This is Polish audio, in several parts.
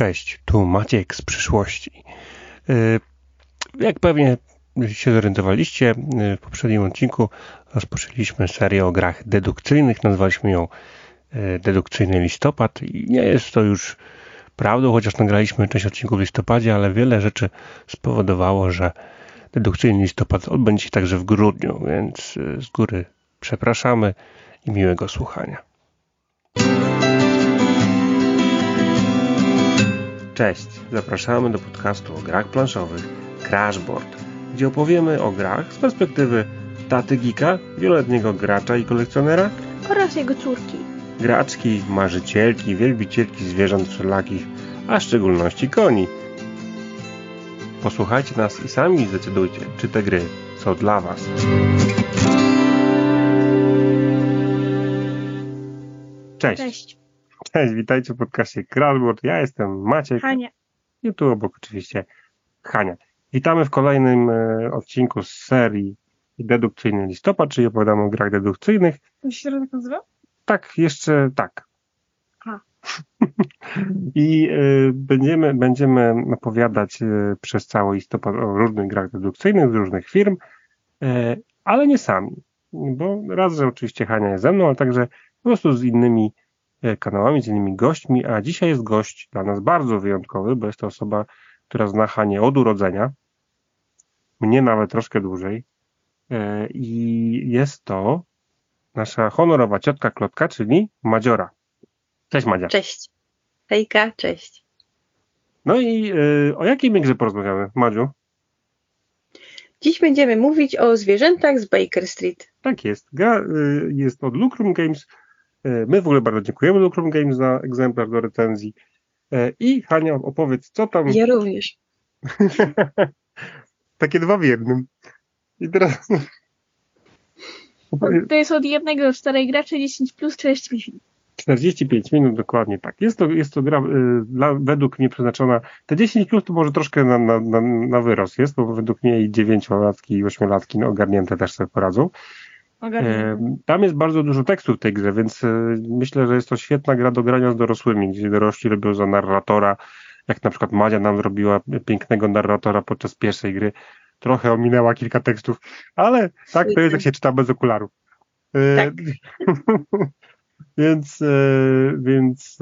Cześć, tu Maciek z przyszłości. Y, jak pewnie się zorientowaliście, y, w poprzednim odcinku rozpoczęliśmy serię o grach dedukcyjnych. Nazwaliśmy ją y, Dedukcyjny Listopad i nie jest to już prawdą, chociaż nagraliśmy część odcinków w listopadzie, ale wiele rzeczy spowodowało, że Dedukcyjny Listopad odbędzie się także w grudniu, więc z góry przepraszamy i miłego słuchania. Cześć, zapraszamy do podcastu o grach planszowych Crashboard, gdzie opowiemy o grach z perspektywy taty geeka, wieloletniego gracza i kolekcjonera oraz jego córki. Graczki, marzycielki, wielbicielki zwierząt wszelakich, a w szczególności koni. Posłuchajcie nas i sami zdecydujcie, czy te gry są dla Was. Cześć. Cześć. Cześć, witajcie w podcaście Crashboard. Ja jestem Maciek. Hania. I tu obok oczywiście Hania. Witamy w kolejnym e, odcinku z serii Dedukcyjny Listopad, czyli opowiadamy o grach dedukcyjnych. To się tak nazywa? Tak, jeszcze tak. A. I y, będziemy, będziemy opowiadać y, przez cały listopad o różnych grach dedukcyjnych z różnych firm, y, ale nie sami. Bo raz, że oczywiście Hania jest ze mną, ale także po prostu z innymi kanałami, z innymi gośćmi, a dzisiaj jest gość dla nas bardzo wyjątkowy, bo jest to osoba, która zna Hanię od urodzenia, mnie nawet troszkę dłużej i jest to nasza honorowa ciotka Klotka, czyli Madziora. Cześć Madzia. Cześć. Hejka, cześć. No i y, o jakiej my grze porozmawiamy, Madziu? Dziś będziemy mówić o zwierzętach z Baker Street. Tak jest. Gra jest od Lucrum Games. Y, my w ogóle bardzo dziękujemy Lucrum Games za egzemplarz do recenzji. Y, I Hania, opowiedz, co tam... Ja również. Takie dwa w jednym. I teraz... To jest od jednego starej gracza 10 plus 45 minut. 45 minut, dokładnie tak. Jest to, jest to gra y, dla, według mnie przeznaczona. Te 10 plus to może troszkę na, na, na, na wyrost jest, bo według mnie i 9-latki i 8-latki no, ogarnięte też sobie poradzą. Tam jest bardzo dużo tekstu w tej grze, więc e, myślę, że jest to świetna gra do grania z dorosłymi, gdzie dorośli robią za narratora, jak na przykład Madzia nam zrobiła pięknego narratora podczas pierwszej gry. Trochę ominęła kilka tekstów, ale tak to jest, jak się czyta bez okularów. E, Tak. Więc, e, więc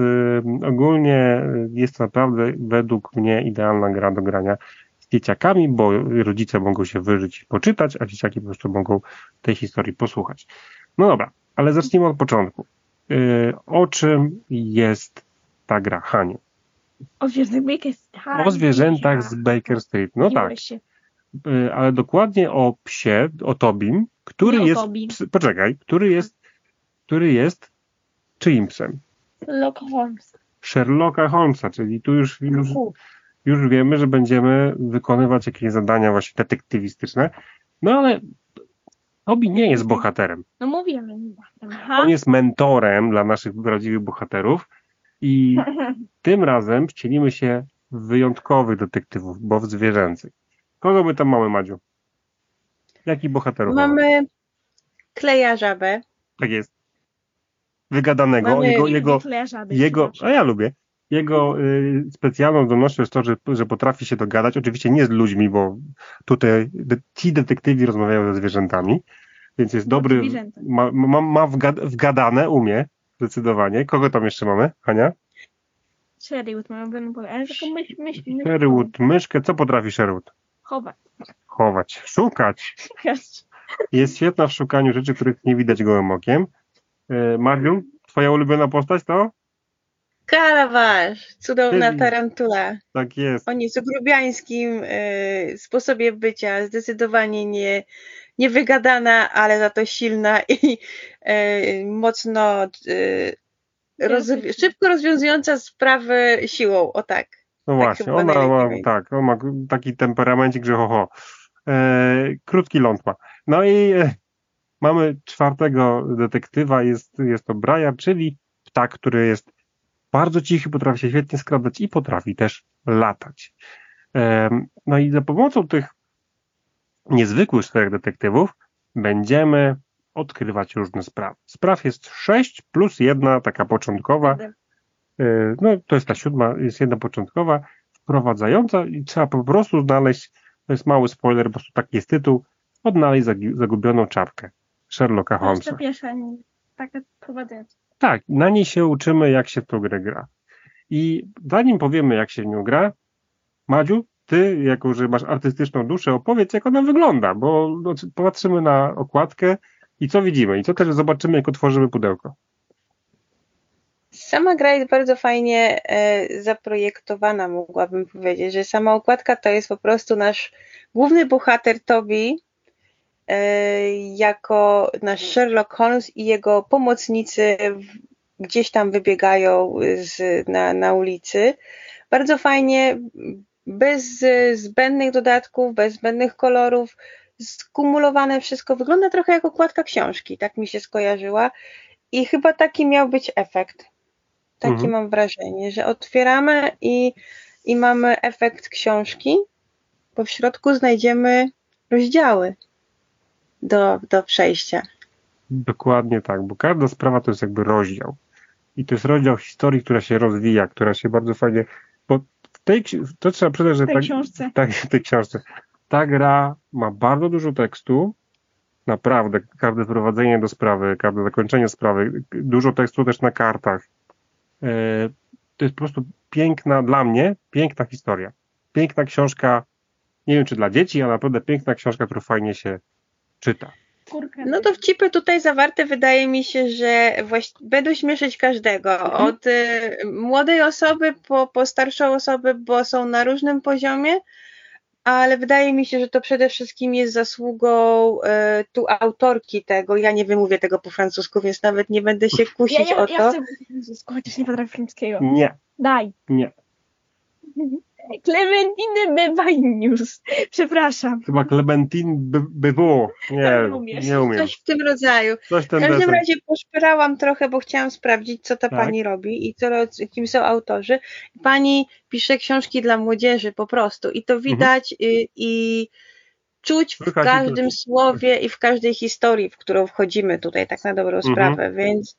ogólnie jest to naprawdę według mnie idealna gra do grania dzieciakami, bo rodzice mogą się wyżyć i poczytać, a dzieciaki po prostu mogą tej historii posłuchać. No dobra, ale zacznijmy od początku. E, O czym jest ta gra, Haniu? O zwierzętach. O zwierzętach z Baker Street. No tak, się. ale dokładnie o psie, o Tobim, który o jest, Tobim. ps- poczekaj, który jest, który jest czyim psem? Lock Holmes. Sherlocka Holmesa, czyli tu już, już. Już wiemy, że będziemy wykonywać jakieś zadania właśnie detektywistyczne. No ale Tobi nie jest bohaterem. No mówiłem. Aha. On jest mentorem dla naszych prawdziwych bohaterów i tym razem wcielimy się w wyjątkowych detektywów, bo w zwierzęcych. Kogo my tam mamy, Madziu? Jaki bohaterów Mamy Kleja Żabę. Tak jest. Wygadanego. Mamy- Jego, jego, jego, a ja lubię. Jego y, specjalną zdolnością jest to, że, że potrafi się dogadać. Oczywiście nie z ludźmi, bo tutaj de, ci detektywi rozmawiają ze zwierzętami, więc jest dobry. zwierzęta. Ma, ma, ma wgad, wgadane, umie zdecydowanie. Kogo tam jeszcze mamy, Hania? Sherwood mamy pole, ale. Sherwood, myszkę. Co potrafi Sherwood? Chować. Chować, szukać. Jest świetna w szukaniu rzeczy, których nie widać gołym okiem. Y, Mariu, twoja ulubiona postać to? Karawasz, cudowna Czyli- tarantula. Tak jest. O nieco grubiańskim e, sposobie bycia, zdecydowanie nie, niewygadana, ale za to silna i e, mocno e, rozwi- szybko rozwiązująca sprawy siłą, o tak. No Tak właśnie, ona ma, tak, on ma taki temperamencik, że ho, ho. E, krótki ląd ma. No i e, mamy czwartego detektywa, jest, jest to Briar, czyli ptak, który jest bardzo cichy, potrafi się świetnie skradać i potrafi też latać. No i za pomocą tych niezwykłych czterech detektywów będziemy odkrywać różne sprawy. Spraw jest sześć plus jedna taka początkowa, e, no to jest ta siódma, jest jedna początkowa, wprowadzająca i trzeba po prostu znaleźć, to jest mały spoiler, po prostu taki jest tytuł, odnaleźć zagubioną czapkę Sherlocka Holmesa. to pierwsza, taka prowadzająca. Tak, na niej się uczymy, jak się w tą grę gra. I zanim powiemy, jak się w nią gra, Madziu, ty, jako że masz artystyczną duszę, opowiedz, jak ona wygląda, bo no, popatrzymy na okładkę i co widzimy, i co też zobaczymy, jak otworzymy pudełko. Sama gra jest bardzo fajnie e, zaprojektowana, mogłabym powiedzieć, że sama okładka to jest po prostu nasz główny bohater Toby e, jako nasz Sherlock Holmes i jego pomocnicy gdzieś tam wybiegają z, na, na ulicy. Bardzo fajnie, bez e, zbędnych dodatków, bez zbędnych kolorów, skumulowane wszystko. Wygląda trochę jak okładka książki, tak mi się skojarzyła. I chyba taki miał być efekt. Takie Mhm. mam wrażenie, że otwieramy i, i mamy efekt książki, bo w środku znajdziemy rozdziały do, do przejścia. Dokładnie tak, bo każda sprawa to jest jakby rozdział. I to jest rozdział historii, która się rozwija, która się bardzo fajnie. Bo w tej, to trzeba przyznać, że W tej tak, książce. tak, w tej książce. Ta gra ma bardzo dużo tekstu. Naprawdę, każde wprowadzenie do sprawy, każde zakończenie sprawy, dużo tekstu też na kartach. E, To jest po prostu piękna, dla mnie, piękna historia. Piękna książka, nie wiem czy dla dzieci, ale naprawdę piękna książka, którą fajnie się czyta. No to wcipy tutaj zawarte wydaje mi się, że właś... będą śmieszyć każdego. Od y, młodej osoby po, po starszą osobę, bo są na różnym poziomie, ale wydaje mi się, że to przede wszystkim jest zasługą y, tu autorki tego. Ja nie wymówię tego po francusku, więc nawet nie będę się ja, kusić ja, o ja to. chcę mówić, chociaż nie potrafię francuskiego. Nie, Daj. nie. Clementine Bevanius. Przepraszam. Chyba Clementine było. Nie, Tak, nie umiesz. nie umiem. Coś w tym rodzaju. Coś W każdym desen. razie poszperałam trochę, bo chciałam sprawdzić, co ta Tak. pani robi i co, kim są autorzy. Pani pisze książki dla młodzieży po prostu i to widać y, i czuć w Słychać i każdym słowie i w każdej historii, w którą wchodzimy tutaj, tak na dobrą Mhm. sprawę, więc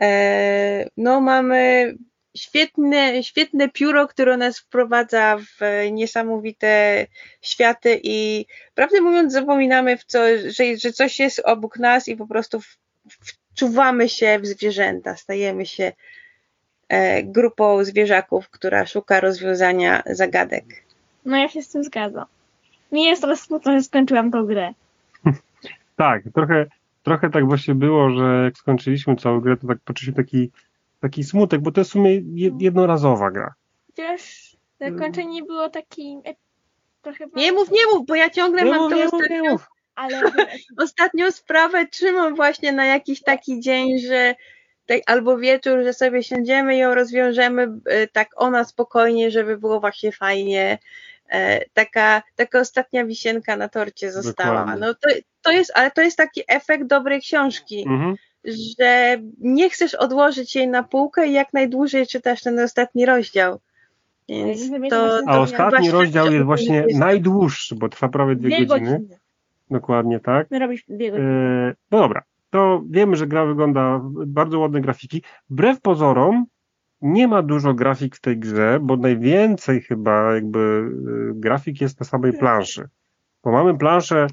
e, no mamy świetne, świetne pióro, które nas wprowadza w niesamowite światy i prawdę mówiąc zapominamy, w co, że, że coś jest obok nas i po prostu w, wczuwamy się w zwierzęta, stajemy się e, grupą zwierzaków, która szuka rozwiązania zagadek. No ja się z tym zgadzam. Mi jest teraz smutno, że skończyłam tą grę. Tak, trochę, trochę tak właśnie było, że jak skończyliśmy całą grę, to tak poczuliśmy taki, taki smutek, bo to jest w sumie je- jednorazowa gra. Chociaż zakończenie było taki e, trochę... Nie mów, nie mów, bo ja ciągle Nie mam mów, tą nie ostatnią mów. Ale ostatnią sprawę trzymam właśnie na jakiś taki dzień, że tak, albo wieczór, że sobie siądziemy i ją rozwiążemy e, tak ona spokojnie, żeby było właśnie fajnie. E, Taka, taka ostatnia wisienka na torcie została. Dokładnie. No to, to jest, ale to jest taki efekt dobrej książki, Mhm. Że nie chcesz odłożyć jej na półkę i jak najdłużej czytasz ten ostatni rozdział. Więc to, A to ostatni właśnie- rozdział jest właśnie najdłuższy, bo trwa prawie dwie, dwie godziny. godziny. Dokładnie tak. My robisz dwie godziny. E, no dobra, to wiemy, że gra wygląda bardzo ładne grafiki. Wbrew pozorom nie ma dużo grafik w tej grze, bo najwięcej chyba jakby e, grafik jest na samej planszy. Bo mamy planszę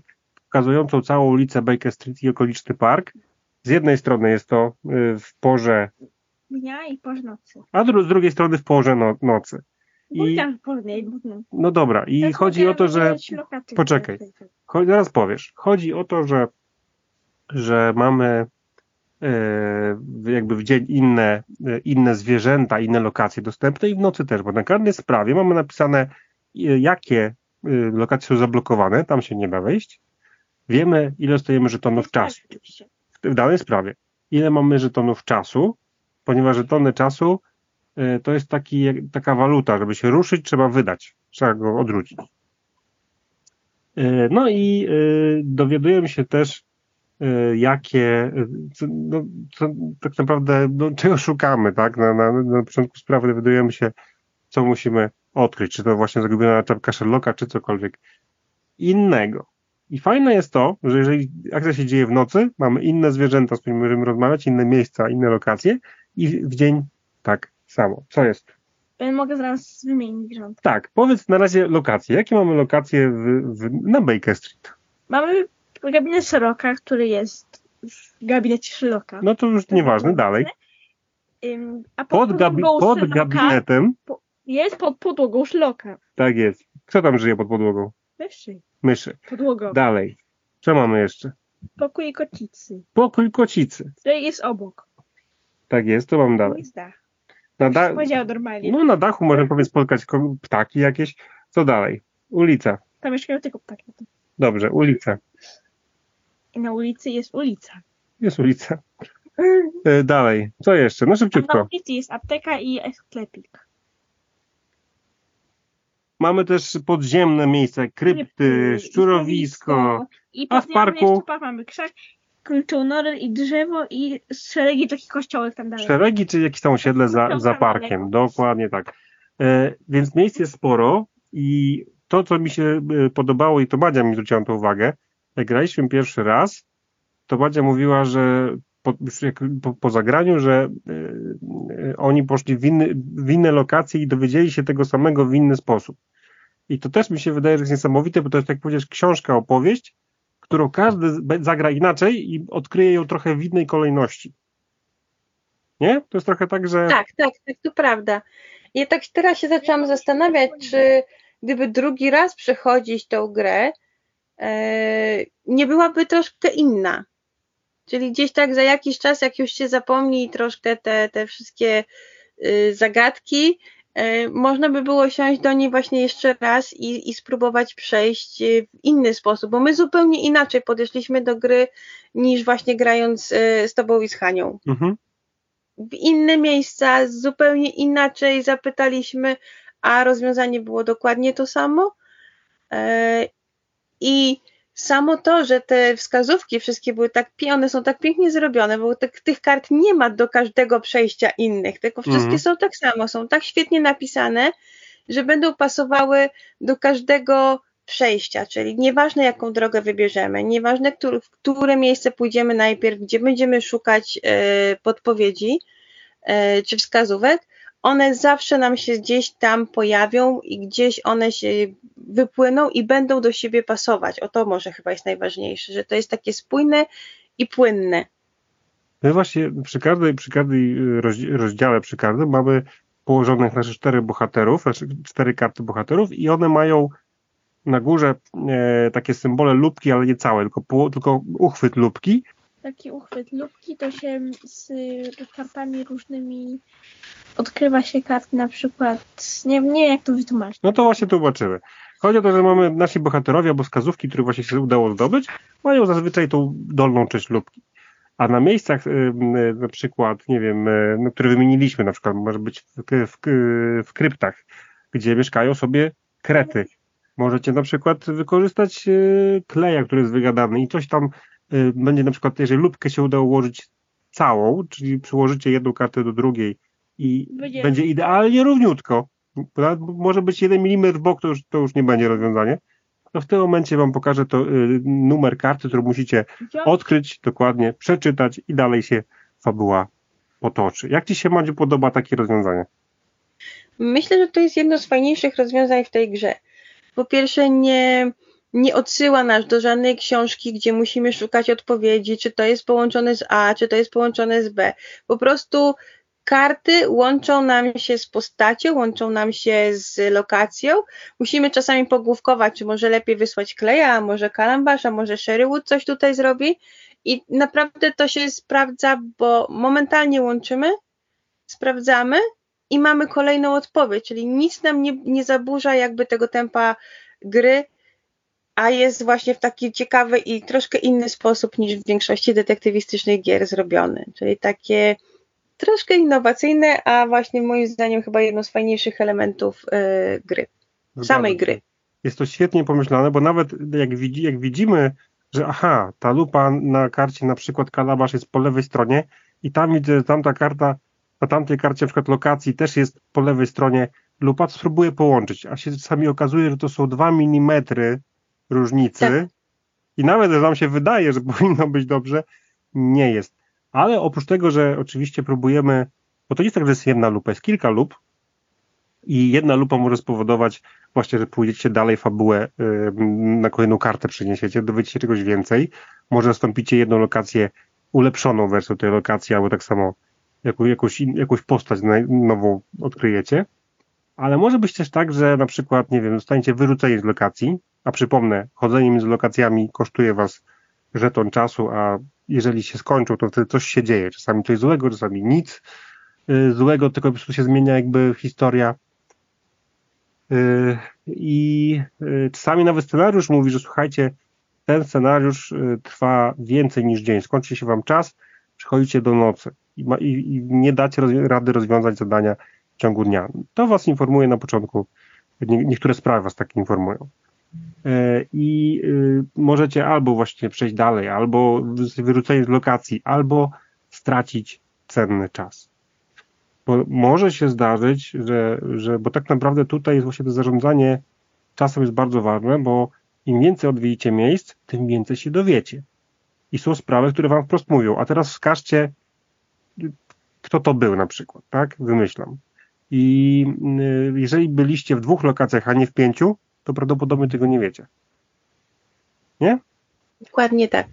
pokazującą całą ulicę Baker Street i okoliczny park. Z jednej strony jest to e, w porze, Dnia i po nocy. a dru- z drugiej strony w porze no, nocy. I, i później. no dobra, i chodzi o to, że Poczekaj. Zaraz powiesz. Chodzi o to, że, że mamy e, jakby w dzień inne, e, inne zwierzęta, inne lokacje dostępne i w nocy też, bo na każdej sprawie mamy napisane, jakie lokacje są zablokowane, tam się nie da wejść. Wiemy, ile dostajemy żetonów czasu Oczywiście. W danej sprawie. Ile mamy żetonów czasu, ponieważ żetony czasu e, to jest taki, taka waluta, żeby się ruszyć, trzeba wydać, trzeba go odwrócić. E, No i e, dowiadujemy się też, jakie, no, co, tak naprawdę, no, czego szukamy, tak? Na, na, na początku sprawy dowiadujemy się, co musimy odkryć, czy to właśnie zagubiona czapka Sherlocka, czy cokolwiek innego. I fajne jest to, że jeżeli akcja się dzieje w nocy, mamy inne zwierzęta, z którymi możemy rozmawiać, inne miejsca, inne lokacje i w dzień tak samo. Co jest? Ja Mogę zaraz wymienić rząd. Tak, powiedz na razie lokacje. Jakie mamy lokacje w, w, na Baker Street? Mamy gabinet Sherlocka, który jest w gabinecie Sherlocka. No to już nieważne, dalej. Ym, A Pod, gabi podłogą pod gabinetem, jest pod podłogą Sherlocka. tak jest. Kto tam żyje pod podłogą? Wyższy. Myszy. Podłoga. Dalej. Co mamy jeszcze? Pokój kocicy. Pokój kocicy. Który jest obok. Tak jest, to mam dalej. jest dach. Na, da Powiedział normalnie. no, na dachu możemy powiedz spotkać ptaki jakieś. Co dalej? Ulica. Tam mieszkają tylko ptaki. Dobrze, ulica. I na ulicy jest ulica. Jest ulica. E, dalej. Co jeszcze? No A na szybciutko. ulicy jest apteka i sklepik. Mamy też podziemne miejsca, krypty, szczurowisko. I A w parku? mamy krzak, kluczą nory i drzewo i szeregi takich kościołek tam dalej. Szeregi, czy jakieś tam osiedle za, za parkiem. Dokładnie tak. E, więc miejsc jest sporo i to, co mi się e, podobało i to Madzia mi zwróciła na to uwagę, jak graliśmy pierwszy raz, to Madzia mówiła, że po, już jak, po, po zagraniu, że e, e, oni poszli w, inny, w inne lokacje i dowiedzieli się tego samego w inny sposób. I to też mi się wydaje, że jest niesamowite, bo to jest, tak jak powiedziesz, książka, opowieść, którą każdy zagra inaczej i odkryje ją trochę w innej kolejności. Nie? To jest trochę tak, że. Tak, tak, tak, to prawda. Ja tak teraz się zaczęłam zastanawiać, czy gdyby drugi raz przechodzić tą grę, e, nie byłaby troszkę inna. Czyli gdzieś tak za jakiś czas, jak już się zapomni troszkę te, te wszystkie y, zagadki, e, można by było siąść do niej właśnie jeszcze raz i, i spróbować przejść y, w inny sposób, bo my zupełnie inaczej podeszliśmy do gry niż właśnie grając y, z tobą i z Hanią Mhm. w inne miejsca, zupełnie inaczej zapytaliśmy, a rozwiązanie było dokładnie to samo. E, I samo to, że te wskazówki wszystkie były tak, one są tak pięknie zrobione, bo tych, tych kart nie ma do każdego przejścia innych, tylko wszystkie Mhm. są tak samo, są tak świetnie napisane, że będą pasowały do każdego przejścia, czyli nieważne jaką drogę wybierzemy, nieważne który, w które miejsce pójdziemy najpierw, gdzie będziemy szukać e, podpowiedzi e, czy wskazówek, one zawsze nam się gdzieś tam pojawią i gdzieś one się wypłyną i będą do siebie pasować. O to może chyba jest najważniejsze, że to jest takie spójne i płynne. My właśnie przy każdej, przy każdej y, rozdziale, przy każdym mamy położonych nasze cztery bohaterów, znaczy cztery karty bohaterów i one mają na górze e, takie symbole lubki, ale nie całe, tylko, tylko uchwyt lubki. Taki uchwyt lubki to się z kartami różnymi odkrywa się karty na przykład, nie, nie wiem jak to wytłumaczyć. No to właśnie tu zobaczymy. Chodzi o to, że mamy nasi bohaterowie albo wskazówki, które właśnie się udało zdobyć, mają zazwyczaj tą dolną część lubki. A na miejscach, y, y, na przykład, nie wiem, y, no, które wymieniliśmy, na przykład może być w, w, w kryptach, gdzie mieszkają sobie krety. Możecie na przykład wykorzystać kleja, który jest wygadany i coś tam będzie na przykład, jeżeli lubkę się uda ułożyć całą, czyli przyłożycie jedną kartę do drugiej i Będzie- będzie idealnie równiutko, może być jeden milimetr w bok, to już, to już nie będzie rozwiązanie. To w tym momencie Wam pokażę to y, numer karty, który musicie odkryć dokładnie, przeczytać i dalej się fabuła potoczy. Jak Ci się, Madziu, podoba takie rozwiązanie? Myślę, że to jest jedno z fajniejszych rozwiązań w tej grze. Po pierwsze, nie, nie odsyła nas do żadnej książki, gdzie musimy szukać odpowiedzi, czy to jest połączone z A, czy to jest połączone z B. Po prostu karty łączą nam się z postacią, łączą nam się z lokacją. Musimy czasami pogłówkować, czy może lepiej wysłać kleja, a może kalambarz, a może Sherrywood coś tutaj zrobi. I naprawdę to się sprawdza, bo momentalnie łączymy, sprawdzamy i mamy kolejną odpowiedź, czyli nic nam nie, nie zaburza jakby tego tempa gry, a jest właśnie w taki ciekawy i troszkę inny sposób niż w większości detektywistycznych gier zrobiony, czyli takie troszkę innowacyjne, a właśnie moim zdaniem chyba jedno z fajniejszych elementów y, gry, samej gry. Jest to świetnie pomyślane, bo nawet jak, widzi, jak widzimy, że aha, ta lupa na karcie na przykład kalabasz jest po lewej stronie i tam widzę, że tamta karta, na tamtej karcie na przykład lokacji też jest po lewej stronie lupa, to spróbuję połączyć, a się czasami okazuje, że to są 2 mm różnicy. Tak. i nawet, że nam się wydaje, że powinno być dobrze, nie jest. Ale oprócz tego, że oczywiście próbujemy Bo to nie jest tak, że jest jedna lupa, jest kilka lup. I jedna lupa może spowodować właśnie, że pójdziecie dalej fabułę na kolejną kartę przeniesiecie, dowiecie się czegoś więcej, może nastąpicie jedną lokację ulepszoną wersją tej lokacji, albo tak samo jakąś, jakąś postać nową odkryjecie, ale może być też tak, że na przykład, nie wiem, zostaniecie wyrzuceni z lokacji, a przypomnę, chodzenie między lokacjami kosztuje was żeton czasu, a jeżeli się skończą, to wtedy coś się dzieje. Czasami coś złego, czasami nic y, złego, tylko po prostu się zmienia jakby historia. Y, I y, czasami nawet scenariusz mówi, że słuchajcie, ten scenariusz trwa więcej niż dzień. Skończy się wam czas, przychodzicie do nocy i, ma, i, i nie dacie roz, rady rozwiązać zadania w ciągu dnia. To was informuje na początku. Nie, niektóre sprawy was tak informują. E, i y, możecie albo właśnie przejść dalej, albo wyrzucenie z lokacji, albo stracić cenny czas. Bo może się zdarzyć, że, że bo tak naprawdę tutaj jest właśnie to zarządzanie czasem jest bardzo ważne, bo im więcej odwiedzicie miejsc, tym więcej się dowiecie. I są sprawy, które wam wprost mówią, a teraz wskażcie, kto to był na przykład, tak? Wymyślam. I y, jeżeli byliście w dwóch lokacjach, a nie w pięciu, to prawdopodobnie tego nie wiecie. Nie? Dokładnie tak.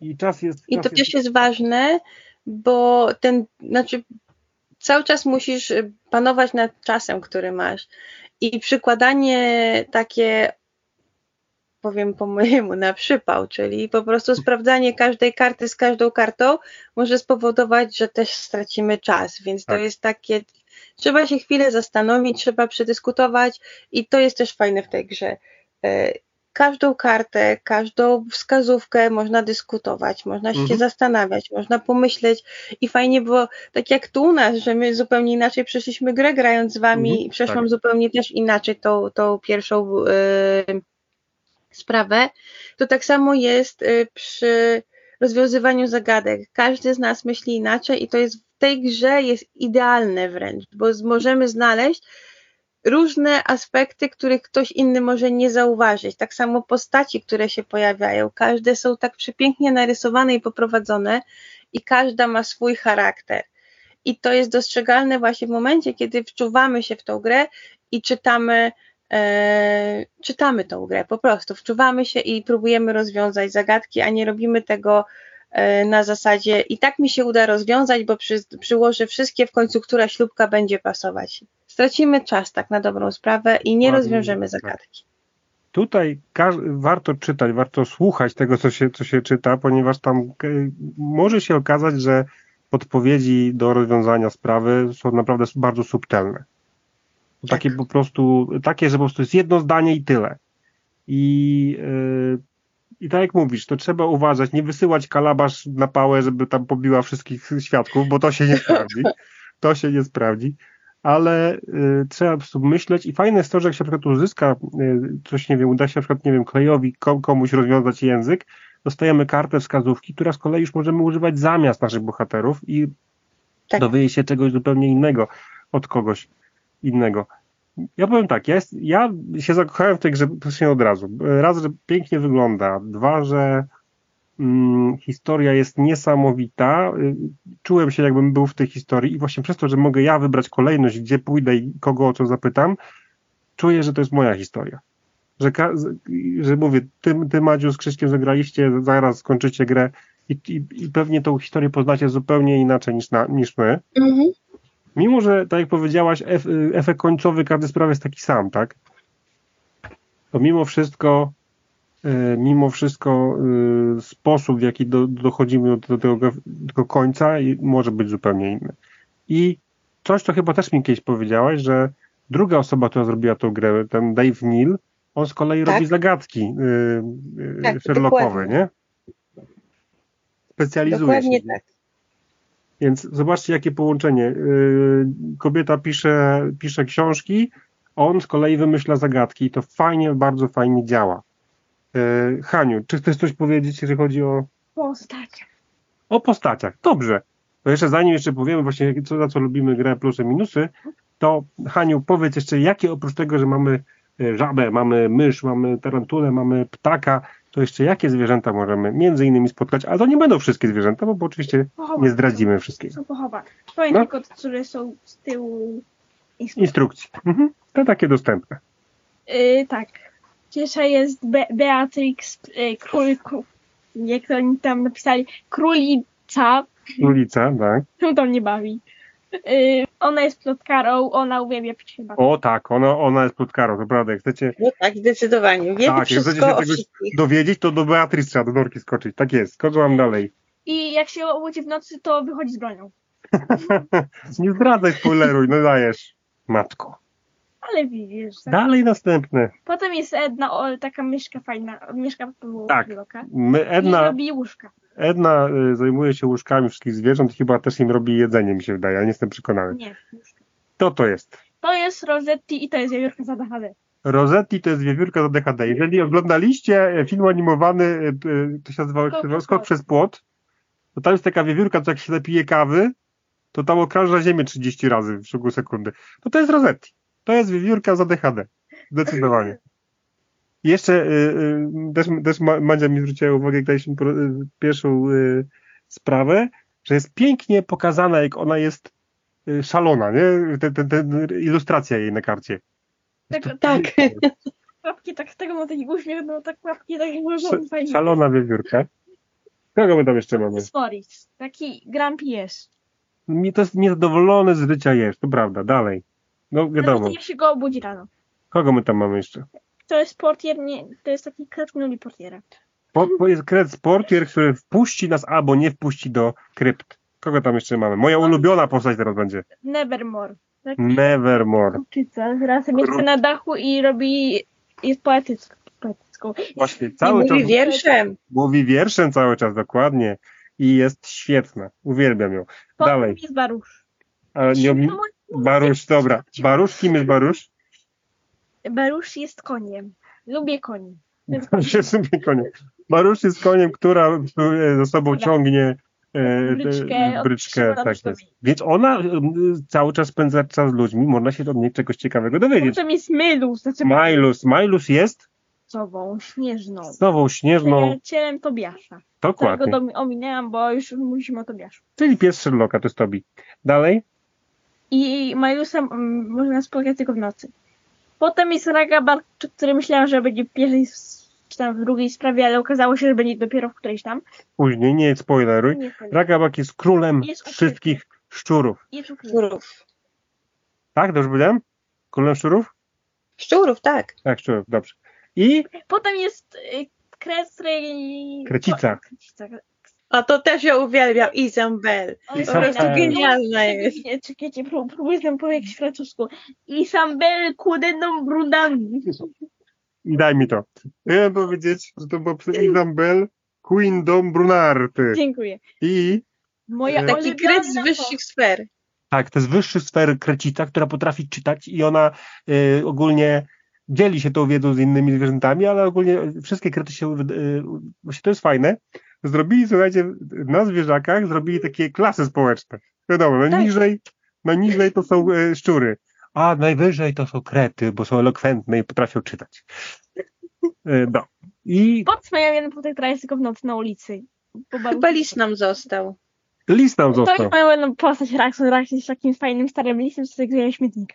I czas jest. I czas to jest... też jest ważne, bo ten, znaczy cały czas musisz panować nad czasem, który masz. I przykładanie takie, powiem po mojemu, na przypał, czyli po prostu sprawdzanie każdej karty z każdą kartą może spowodować, że też stracimy czas. Więc tak. to jest takie Trzeba się chwilę zastanowić, trzeba przedyskutować i to jest też fajne w tej grze. E, każdą kartę, każdą wskazówkę można dyskutować, można się mhm. zastanawiać, można pomyśleć i fajnie było, tak jak tu u nas, że my zupełnie inaczej przeszliśmy grę grając z wami mhm, i przeszłam tak. zupełnie też inaczej tą, tą pierwszą yy, sprawę, to tak samo jest yy, przy rozwiązywaniu zagadek. Każdy z nas myśli inaczej i to jest tej grze jest idealne wręcz, bo możemy znaleźć różne aspekty, których ktoś inny może nie zauważyć. Tak samo postaci, które się pojawiają. Każde są tak przepięknie narysowane i poprowadzone i każda ma swój charakter. I to jest dostrzegalne właśnie w momencie, kiedy wczuwamy się w tą grę i czytamy, e, czytamy tą grę. Po prostu wczuwamy się i próbujemy rozwiązać zagadki, a nie robimy tego na zasadzie i tak mi się uda rozwiązać, bo przy, przyłożę wszystkie, w końcu która ślubka będzie pasować. Stracimy czas tak na dobrą sprawę i nie rozwiążemy tak. zagadki. Tutaj warto czytać, warto słuchać tego, co się, co się czyta, ponieważ tam e, może się okazać, że podpowiedzi do rozwiązania sprawy są naprawdę bardzo subtelne. Takie tak. po prostu, takie, że po prostu jest jedno zdanie i tyle. I yy, i tak jak mówisz, to trzeba uważać, nie wysyłać kalabasz na pałę, żeby tam pobiła wszystkich świadków, bo to się nie sprawdzi. To się nie sprawdzi. Ale y, trzeba po prostu myśleć i fajne jest to, że jak się na przykład uzyska y, coś, nie wiem, uda się na przykład, nie wiem, klejowi komuś rozwiązać język, dostajemy kartę wskazówki, która z kolei już możemy używać zamiast naszych bohaterów i tak. dowie się czegoś zupełnie innego od kogoś innego. Ja powiem tak, ja, jest, ja się zakochałem w tej grze praktycznie od razu. Raz, że pięknie wygląda, dwa, że mm, historia jest niesamowita. Czułem się, jakbym był w tej historii i właśnie przez to, że mogę ja wybrać kolejność, gdzie pójdę i kogo o co zapytam, czuję, że to jest moja historia. Że, że mówię, ty, ty Madziu z Krzyśkiem zagraliście, zaraz skończycie grę i, i, i pewnie tą historię poznacie zupełnie inaczej niż, na, niż my. Mhm. Mimo, że tak jak powiedziałaś, efekt końcowy każdy sprawy jest taki sam, tak? To mimo wszystko e, mimo wszystko e, sposób, w jaki do, dochodzimy do, do, tego, do tego końca może być zupełnie inny. I coś, co chyba też mi kiedyś powiedziałaś, że druga osoba, która zrobiła tą grę, ten Dave Neal, on z kolei tak? robi zagadki yy, tak, Sherlockowe, dokładnie. nie? Specjalizuje dokładnie się. tak. Więc zobaczcie, jakie połączenie. Y, kobieta pisze, pisze książki, on z kolei wymyśla zagadki i to fajnie, bardzo fajnie działa. Y, Haniu, czy chcesz coś powiedzieć, jeżeli chodzi o... Postaciach. O postaciach, dobrze. To jeszcze zanim jeszcze powiemy właśnie, co, za co lubimy grę plusy, minusy, to Haniu, powiedz jeszcze, jakie oprócz tego, że mamy y, żabę, mamy mysz, mamy tarantulę, mamy ptaka, to jeszcze jakie zwierzęta możemy między innymi spotkać, ale to nie będą wszystkie zwierzęta, bo, bo oczywiście nie zdradzimy wszystkiego. Są pochowane. Powiem No. tylko te, które są z tyłu instrukcji. Instrukcji. Mhm. To takie dostępne. Yy, tak. Pierwsza jest Be Beatrix yy, Król, jak to oni tam napisali, Królica, Ulica, tak. czemu to mnie bawi. Yy, ona jest plotkarą, ona uwielbia pić chyba. O tak, ona, ona jest plotkarą, to prawda. Jak chcecie No tak, zdecydowanie. Wie Tak, jak chcecie się wszystkich. dowiedzieć, to do Beatrice trzeba do norki skoczyć. Tak jest, skoczę wam dalej. I jak się obudzi w nocy, to wychodzi z bronią. Nie zdradzaj, spoileruj, no dajesz. Matko. Ale widzisz. Tak? Dalej następne. Potem jest Edna, o, taka myszka fajna, myszka po Tak. bloka. My, I Edna, robi łóżka. Edna y, zajmuje się łóżkami wszystkich zwierząt i chyba też im robi jedzenie, mi się wydaje, ale nie jestem przekonany. Nie. To to jest. To jest Rosetti i to jest wiewiórka za DHD. Rosetti to jest wiewiórka za DHD. Jeżeli oglądaliście film animowany, e, e, to się nazywało Skok Skok, przez Skok płot. przez płot, to tam jest taka wiewiórka, co jak się napije kawy, to tam okrąża ziemię 30 razy w ciągu sekundy. To to jest Rosetti. To jest wiewiórka za DHD. Zdecydowanie. I Jeszcze y, y, też, też Ma- Madzia mi zwróciła uwagę, jak daliśmy pro- y, pierwszą sprawę, że jest pięknie pokazana, jak ona jest szalona, nie? Ten, ten, ten, ilustracja jej na karcie. Tak, Tak. Łapki tak z tego ma taki uśmiech, no tak łapki tak ułożone fajnie. Szalona wiewiórka. Kogo my tam jeszcze mamy? Sporis. Taki grumpy jest. Mi to jest niezadowolony z życia jest, to prawda, dalej. No wiadomo. Nawet jak się go obudzi rano. Kogo my tam mamy jeszcze? To jest portier, nie, to jest taki kretnuli portiera. Po, po jest kret sportier, który wpuści nas albo nie wpuści do krypt. Kogo tam jeszcze mamy? Moja ulubiona postać teraz będzie. Nevermore. Tak? Nevermore. Kruczyca. Teraz sobie Kru- na dachu i robi, jest poetycką. poetycką. Właśnie, I cały czas mówi wierszem. mówi wierszem cały czas, dokładnie. I jest świetna. Uwielbiam ją. Potem Dalej. jest Barusz. Ale nie, Barusz, dobra. Barusz, kim jest Barusz? Barusz jest koniem. Lubię koni. To się sobie konie. Barusz jest koniem, która który za sobą Dobra. ciągnie e, Bryczkę e, bryczkę tak jest. Więc ona e, cały czas spędza czas z ludźmi, można się od niej czegoś ciekawego dowiedzieć. Potem jest Mylus, znaczy Milus, Milus jest Sową, śnieżną. sową śnieżną, Przyjacielem Tobiasza. dokładnie. Dom- ominęłam, bo już mówiliśmy o Tobiaszu. Czyli pies Sherlocka, to jest Tobi. Dalej? I Milusa mm, można spotkać tylko w nocy. Potem jest Ragabar, który myślałam, że będzie w pierwszej czy tam w drugiej sprawie, ale okazało się, że będzie dopiero w którejś tam. Później, nie spoileruj. Nie. Ragabak jest królem Jest wszystkich szczurów. Jest. Szczurów. Tak, dobrze powiedziałem? Królem szczurów? Szczurów, tak. Tak, szczurów, dobrze. I Potem jest y, Kresry... Krecica. Krecica. A to też ja uwielbiam. Isabel. Po Po prostu genialna jest. Nie, czekajcie, prób, próbuję tam powiedzieć francusku. Isabel Kudeną Brudami. I daj mi to. Chciałem powiedzieć, że to był Isabel Queen Dom Brunarty. Dziękuję. I Moja Taki Taki kret z wyższych sfer. tak, to jest wyższy sfer krecita, która potrafi czytać i ona y, ogólnie dzieli się tą wiedzą z innymi zwierzętami, ale ogólnie wszystkie krety się, y, właśnie to jest fajne, zrobili, słuchajcie, na zwierzakach zrobili takie klasy społeczne. Wiadomo, Tak. najniżej, najniżej to są y, szczury, a najwyżej to są krety, bo są elokwentne i potrafią czytać. Y, no. I Potem mają jeden która jest tylko w nocy na ulicy. Po. Chyba lis nam został. list nam To został. jest mają jedną postać Raxon. Rax jest takim fajnym starym lisem, co sobie śmietnika.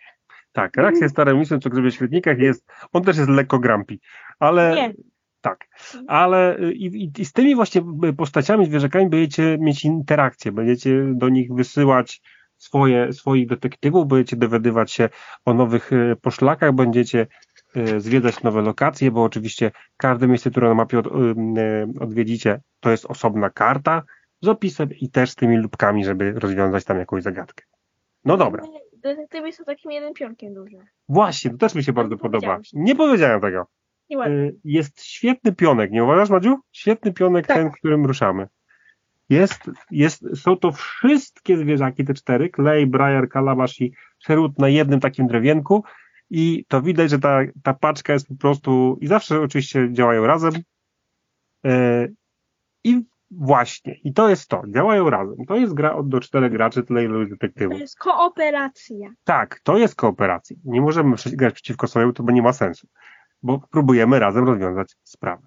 Tak, Rax jest starym mistrzem, co grzebie w świetnikach, jest, on też jest lekko grumpy, ale Nie. Tak, ale y, i, i, z tymi właśnie postaciami, zwierzakami będziecie mieć interakcję, będziecie do nich wysyłać swoje, swoich detektywów, będziecie dowiadywać się o nowych y, poszlakach, będziecie y, zwiedzać nowe lokacje, bo oczywiście każde miejsce, które na mapie od, y, y, odwiedzicie, to jest osobna karta z opisem i też z tymi lubkami, żeby rozwiązać tam jakąś zagadkę. No dobra. Detektywy są takim jeden pionkiem dużym. Właśnie, to też mi się bardzo podoba. Nie powiedziałem tego. Y, Jest świetny pionek, nie uważasz, Madziu? Świetny pionek Tak. ten, którym ruszamy. Jest, jest, są to wszystkie zwierzaki, te cztery, klej, brajer, kalabasz i szerut na jednym takim drewienku i to widać, że ta, ta paczka jest po prostu i zawsze oczywiście działają razem E, i właśnie, i to jest to, działają razem. To jest gra od do czterech graczy, tyle ilu jest To detektywów. jest kooperacja. Tak, to jest kooperacja. Nie możemy grać przeciwko sobie, to bo nie ma sensu, bo próbujemy razem rozwiązać sprawę.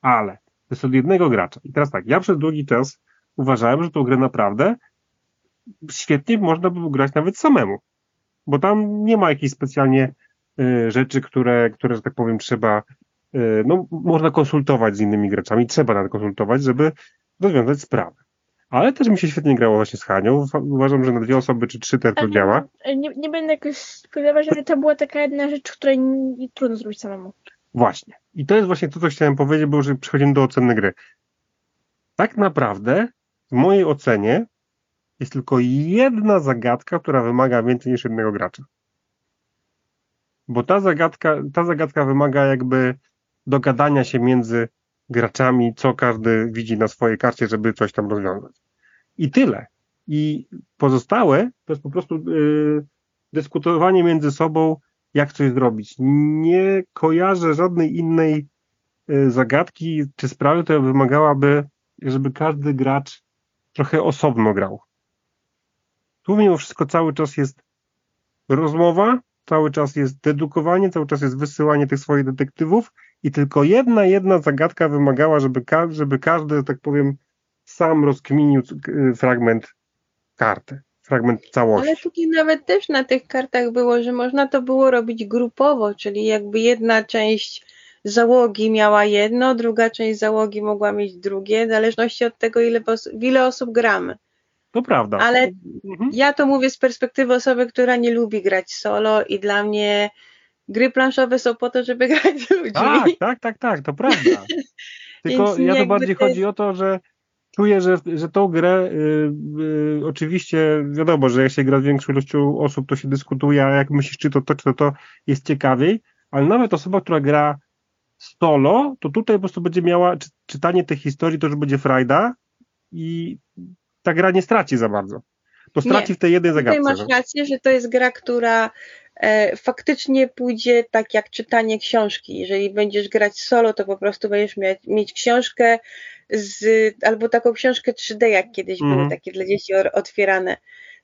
ale to jest od jednego gracza. I teraz tak, ja przez długi czas uważałem, że tą grę naprawdę świetnie można by grać nawet samemu, bo tam nie ma jakichś specjalnie y, rzeczy, które, które, że tak powiem, trzeba, y, no, można konsultować z innymi graczami, trzeba nawet konsultować, żeby rozwiązać sprawę. Ale też mi się świetnie grało właśnie z Hanią. Uważam, że na dwie osoby czy trzy to działa. Nie, nie będę jakoś spodziewać, ale to była taka jedna rzecz, której nie, trudno zrobić samemu. Właśnie. I to jest właśnie to, co chciałem powiedzieć, bo już przechodzimy do oceny gry. Tak naprawdę, w mojej ocenie, jest tylko jedna zagadka, która wymaga więcej niż jednego gracza. Bo ta zagadka, ta zagadka wymaga jakby dogadania się między graczami, co każdy widzi na swojej karcie, żeby coś tam rozwiązać. I tyle. I pozostałe to jest po prostu yy, dyskutowanie między sobą, jak coś zrobić. Nie kojarzę żadnej innej yy, zagadki czy sprawy, która wymagałaby, żeby każdy gracz trochę osobno grał. Tu mimo wszystko cały czas jest rozmowa, cały czas jest dedukowanie, cały czas jest wysyłanie tych swoich detektywów i tylko jedna, jedna zagadka wymagała, żeby, ka żeby każdy, tak powiem, sam rozkminił fragment karty, fragment całości. Ale tutaj nawet też na tych kartach było, że można to było robić grupowo, czyli jakby jedna część załogi miała jedno, druga część załogi mogła mieć drugie, w zależności od tego, ile, ile osób gramy. To prawda. Ale mhm. ja to mówię z perspektywy osoby, która nie lubi grać solo i dla mnie gry planszowe są po to, żeby grać z ludźmi. Tak, tak, tak, tak, to prawda. Tylko ja to bardziej chodzi o to, że czuję, że, że tą grę yy, yy, oczywiście wiadomo, że jak się gra z większą ilością osób, to się dyskutuje, a jak myślisz, czy to to, czy to to jest ciekawiej, ale nawet osoba, która gra solo, to tutaj po prostu będzie miała czy, czytanie tej historii, to już będzie frajda i ta gra nie straci za bardzo. To straci nie. w tej jednej zagadce. Tutaj masz rację, że to jest gra, która faktycznie pójdzie tak jak czytanie książki. Jeżeli będziesz grać solo, to po prostu będziesz mieć, mieć książkę z, albo taką książkę 3D, jak kiedyś mm. były mhm. takie dla dzieci otwierane.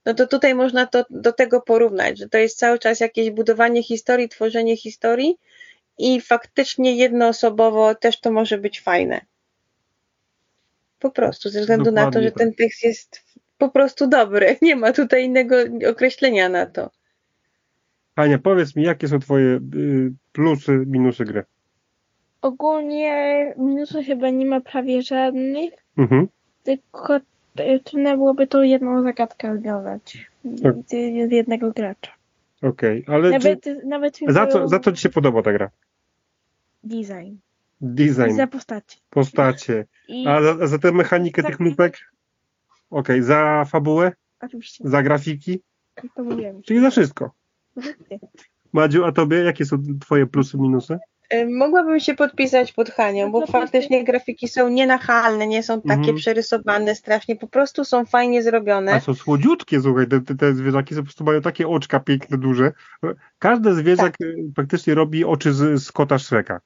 No to tutaj można to do tego porównać, że to jest cały czas jakieś budowanie historii, tworzenie historii i faktycznie jednoosobowo też to może być fajne. Po prostu, ze względu Dokładnie na to, że tak. ten tekst jest po prostu dobry. Nie ma tutaj innego określenia na to. Ania, powiedz mi, jakie są twoje y, plusy, minusy gry? Ogólnie minusów chyba nie ma prawie żadnych, mhm. tylko trudno byłoby to jedną zagadkę tak. z jednego gracza. Okej, okay, ale nawet, czy... nawet za, co, za co ci się podoba ta gra? Design. Design. I za postacie. Postacie. I... A za, za tę mechanikę tych lupek? Okej, okay. za fabułę? Oczywiście. Za grafiki? To mówiłem. Czyli za wszystko. Madziu, a tobie jakie są twoje plusy, minusy? Y, mogłabym się podpisać pod Hanią, bo faktycznie grafiki są nienachalne, nie są takie mhm. przerysowane strasznie, po prostu są fajnie zrobione. A są słodziutkie, słuchaj, te, te, te zwierzaki po prostu mają takie oczka piękne, duże. Każde zwierzak tak. praktycznie robi oczy z, z kota Shreka.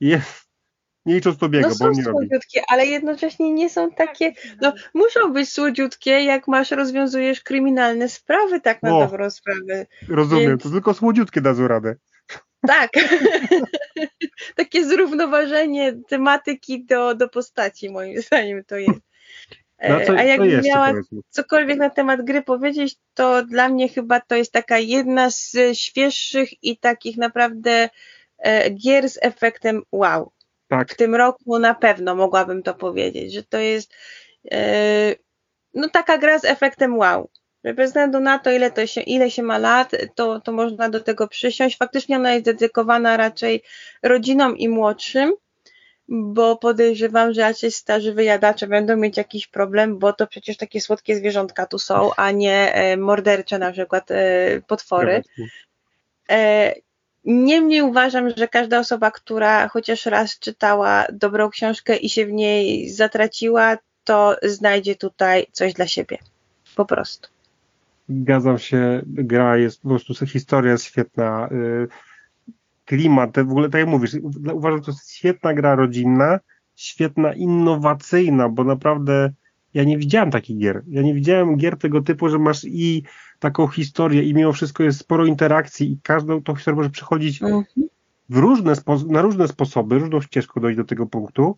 Jest. Nie licząc Tobiego, no bo on nie słodziutkie, robi. ale jednocześnie nie są takie, no muszą być słodziutkie, jak masz, rozwiązujesz kryminalne sprawy, tak na o, dobrą sprawę. Rozumiem, Więc... to tylko słodziutkie dadzą radę. Tak. Takie zrównoważenie tematyki do, do postaci, moim zdaniem to jest. No co, A jakbym miała cokolwiek na temat gry powiedzieć, to dla mnie chyba to jest taka jedna z świeższych i takich naprawdę e, gier z efektem wow. Tak. W tym roku na pewno mogłabym to powiedzieć, że to jest e, no taka gra z efektem wow bez względu na to, ile, to się, ile się ma lat, to, to można do tego przysiąść. Faktycznie ona jest dedykowana raczej rodzinom i młodszym, bo podejrzewam, że raczej starzy wyjadacze będą mieć jakiś problem, bo to przecież takie słodkie zwierzątka tu są, a nie e, mordercze na przykład e, potwory. E, niemniej uważam, że każda osoba, która chociaż raz czytała dobrą książkę i się w niej zatraciła, to znajdzie tutaj coś dla siebie. Po prostu. Zgadzam się, gra jest, po prostu historia jest świetna, y, klimat, w ogóle tak jak mówisz, uważam, że to jest świetna gra rodzinna, świetna, innowacyjna, bo naprawdę ja nie widziałem takich gier. Ja nie widziałem gier tego typu, że masz i taką historię i mimo wszystko jest sporo interakcji i każdą tą historię może przechodzić mhm. w różne na różne sposoby, różną ścieżką dojść do tego punktu.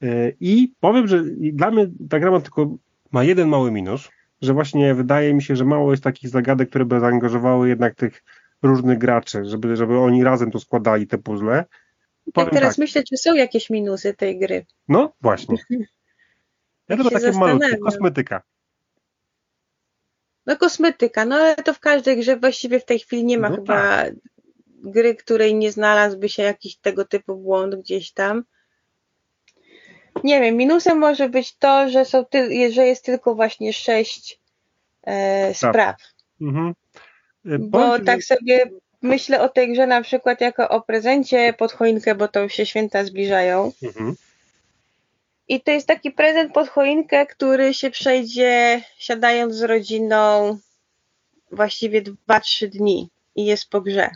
Yy, I powiem, że dla mnie ta gra ma tylko ma jeden mały minus, że właśnie wydaje mi się, że mało jest takich zagadek, które by zaangażowały jednak tych różnych graczy, żeby, żeby oni razem to składali te puzzle. Tak Powiem teraz tak. myślę, czy są jakieś minusy tej gry. No właśnie. Ja Tak się takie malutkie, kosmetyka. No kosmetyka, no ale to w każdej grze właściwie w tej chwili nie ma No chyba gry, której nie znalazłby się jakiś tego typu błąd gdzieś tam. Nie wiem, minusem może być to, że, są ty, że jest tylko właśnie sześć e, spraw. Mhm. E, Bo tak sobie myślę o tej grze na przykład jako o prezencie pod choinkę, bo to już się święta zbliżają. Mhm. I to jest taki prezent pod choinkę, który się przejdzie siadając z rodziną właściwie 2-3 dni i jest po grze.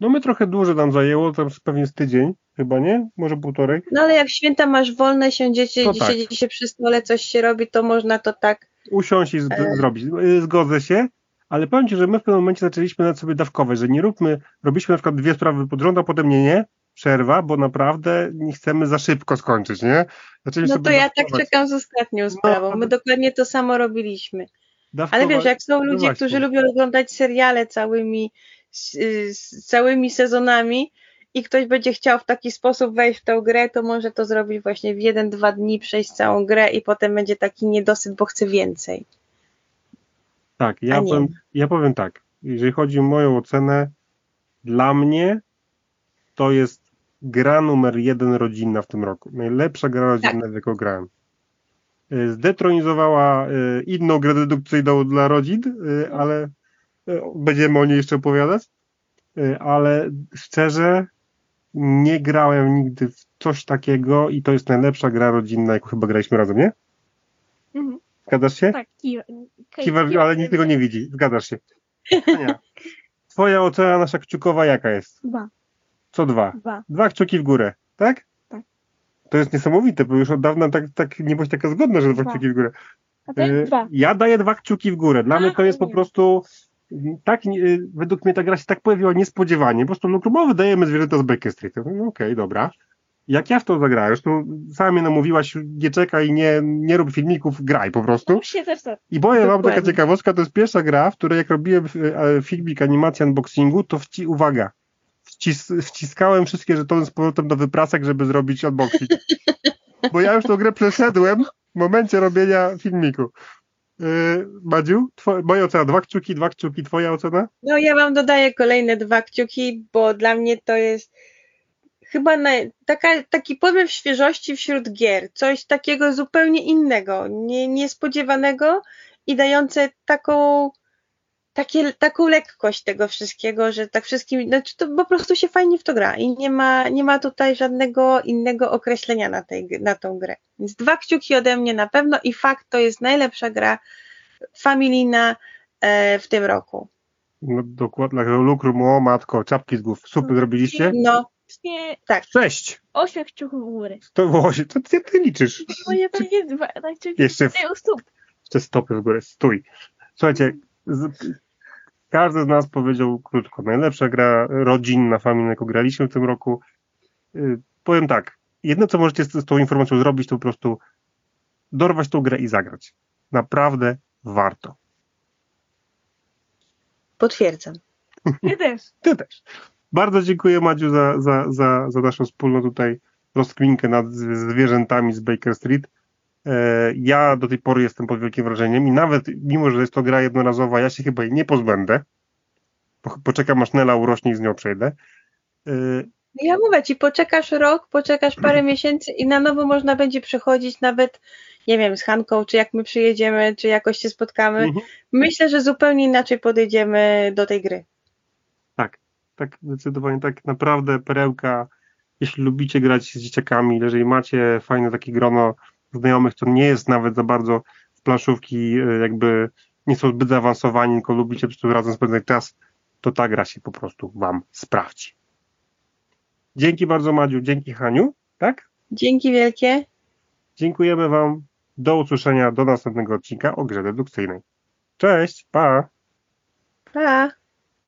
No my trochę dłużej nam zajęło, tam pewnie z tydzień, chyba nie? Może półtorej. No ale jak święta masz wolne, siądziecie, To tak. siedzi się przy stole, coś się robi, to można to tak. Usiąść i z- E. zrobić. E, Zgodzę się, ale powiem Ci, że my w pewnym momencie zaczęliśmy nad sobie dawkować, że nie róbmy, robiliśmy na przykład dwie sprawy pod rząd, a potem nie, nie, przerwa, bo naprawdę nie chcemy za szybko skończyć, nie? Zaczęliśmy No to ja tak czekam z ostatnią sprawą. My dokładnie to samo robiliśmy. Ale wiesz, jak są no ludzie, którzy lubią oglądać seriale całymi, całymi sezonami i ktoś będzie chciał w taki sposób wejść w tę grę, to może to zrobić właśnie w jeden, dwa dni, przejść całą grę i potem będzie taki niedosyt, bo chce więcej. Tak, ja powiem, ja powiem tak. Jeżeli chodzi o moją ocenę, dla mnie to jest gra numer jeden rodzinna w tym roku. Najlepsza gra rodzinna, Tak. w jaką grałem. Y, Zdetronizowała y, inną grę dedukcyjną dla rodzin, y, ale y, będziemy o niej jeszcze opowiadać. Ale szczerze, nie grałem nigdy w coś takiego i to jest najlepsza gra rodzinna, jaką chyba graliśmy razem, nie? Mhm. Zgadzasz się? Tak, kiwa. Kiwa, ale nikt tego nie widzi. Zgadzasz się. Ania, twoja ocena nasza kciukowa jaka jest? Dwa. Co dwa? Dwa. Dwa kciuki w górę, tak? Tak. To jest niesamowite, bo już od dawna tak, tak nie bądź taka zgodna, że dwa Dwa. kciuki w górę. A ty? Y, Dwa. Ja daję dwa kciuki w górę. Dla A, mnie to jest po nie. prostu tak, y, według mnie ta gra się tak pojawiła niespodziewanie. Po prostu no klubowy dajemy zwierzęta z Baker Street. No okej, dobra. Jak ja w to zagrałem, zresztą sama mnie namówiłaś, nie czekaj, nie, nie rób filmików, graj po prostu. Tak. I powiem wam taka ciekawostka, to jest pierwsza gra, w której jak robiłem e, filmik animacji unboxingu, to wci, uwaga, wcis, wciskałem wszystkie żetony z powrotem do wyprasek, żeby zrobić unboxing. Bo ja już tą grę przeszedłem w momencie robienia filmiku. Yy, Madziu, moja ocena, dwa kciuki, dwa kciuki, twoja ocena? No ja wam dodaję kolejne dwa kciuki, bo dla mnie to jest chyba taka, taki powiew świeżości wśród gier. Coś takiego zupełnie innego, nie, niespodziewanego i dające taką, takie, taką lekkość tego wszystkiego, że tak wszystkim, znaczy to po prostu się fajnie w to gra i nie ma, nie ma tutaj żadnego innego określenia na, tej, na tą grę. Więc dwa kciuki ode mnie na pewno i fakt to jest najlepsza gra familijna e, w tym roku. No dokładnie, lukrum, o matko, czapki z głów, super zrobiliście? No, Nie, Sześć! osiem kciuków w górę. To właśnie, co ty, ty liczysz? Moje będzie dwa, tak kciuki Jeszcze w-. Jeszcze stopy w górę, stój. Słuchajcie, z, każdy z nas powiedział krótko, najlepsza gra rodzinna, familijna, jaką graliśmy w tym roku. Y, powiem tak, jedno co możecie z, z tą informacją zrobić, to po prostu dorwać tą grę i zagrać. Naprawdę warto. potwierdzam. Ja też. Ty też. Bardzo dziękuję Madziu za, za, za, za naszą wspólną tutaj rozkminkę nad zwierzętami z Baker Street. E, Ja do tej pory jestem pod wielkim wrażeniem i nawet mimo, że jest to gra jednorazowa, ja się chyba jej nie pozbędę. Po- Poczekam aż Nela urośnie i z nią przejdę. E, No Ja mówię ci, poczekasz rok, poczekasz parę miesięcy i na nowo można będzie przychodzić nawet, nie wiem, z Hanką, czy jak my przyjedziemy, czy jakoś się spotkamy. mhm. Myślę, że zupełnie inaczej podejdziemy do tej gry. Tak, tak, zdecydowanie tak. Naprawdę perełka, jeśli lubicie grać z dzieciakami, jeżeli macie fajne takie grono znajomych, to nie jest nawet za bardzo w planszówki e, jakby nie są zbyt zaawansowani, tylko lubicie po prostu razem spędzać czas, to ta gra się po prostu wam sprawdzi. Dzięki bardzo Madziu, dzięki Haniu, tak? Dzięki wielkie. Dziękujemy wam, do usłyszenia, do następnego odcinka o grze dedukcyjnej. Cześć, pa! Pa!